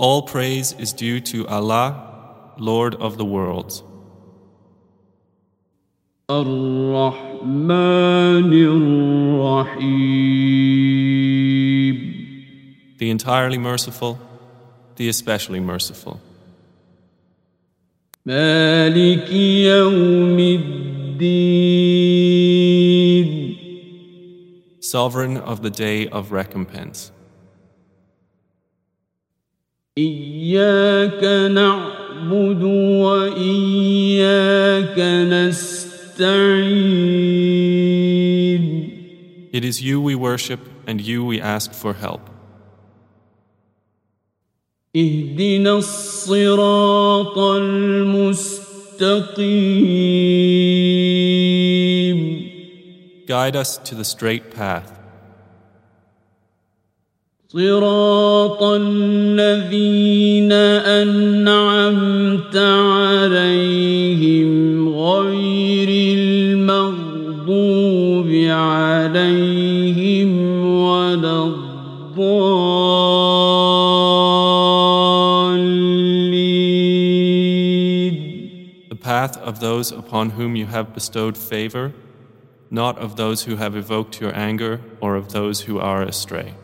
All praise is due to Allah, Lord of the worlds. The entirely merciful, the especially merciful. Sovereign of the Day of Recompense. إياك نعبد وإياك نستعين It is you we worship and you we ask for help. اهدنا الصراط المستقيم Guide us to the straight path, صراط الذين أنعمت عليهم غير المغضوب عليهم ولا الضالين the path of those upon whom you have bestowed favor, not of those who have evoked your anger or of those who are astray.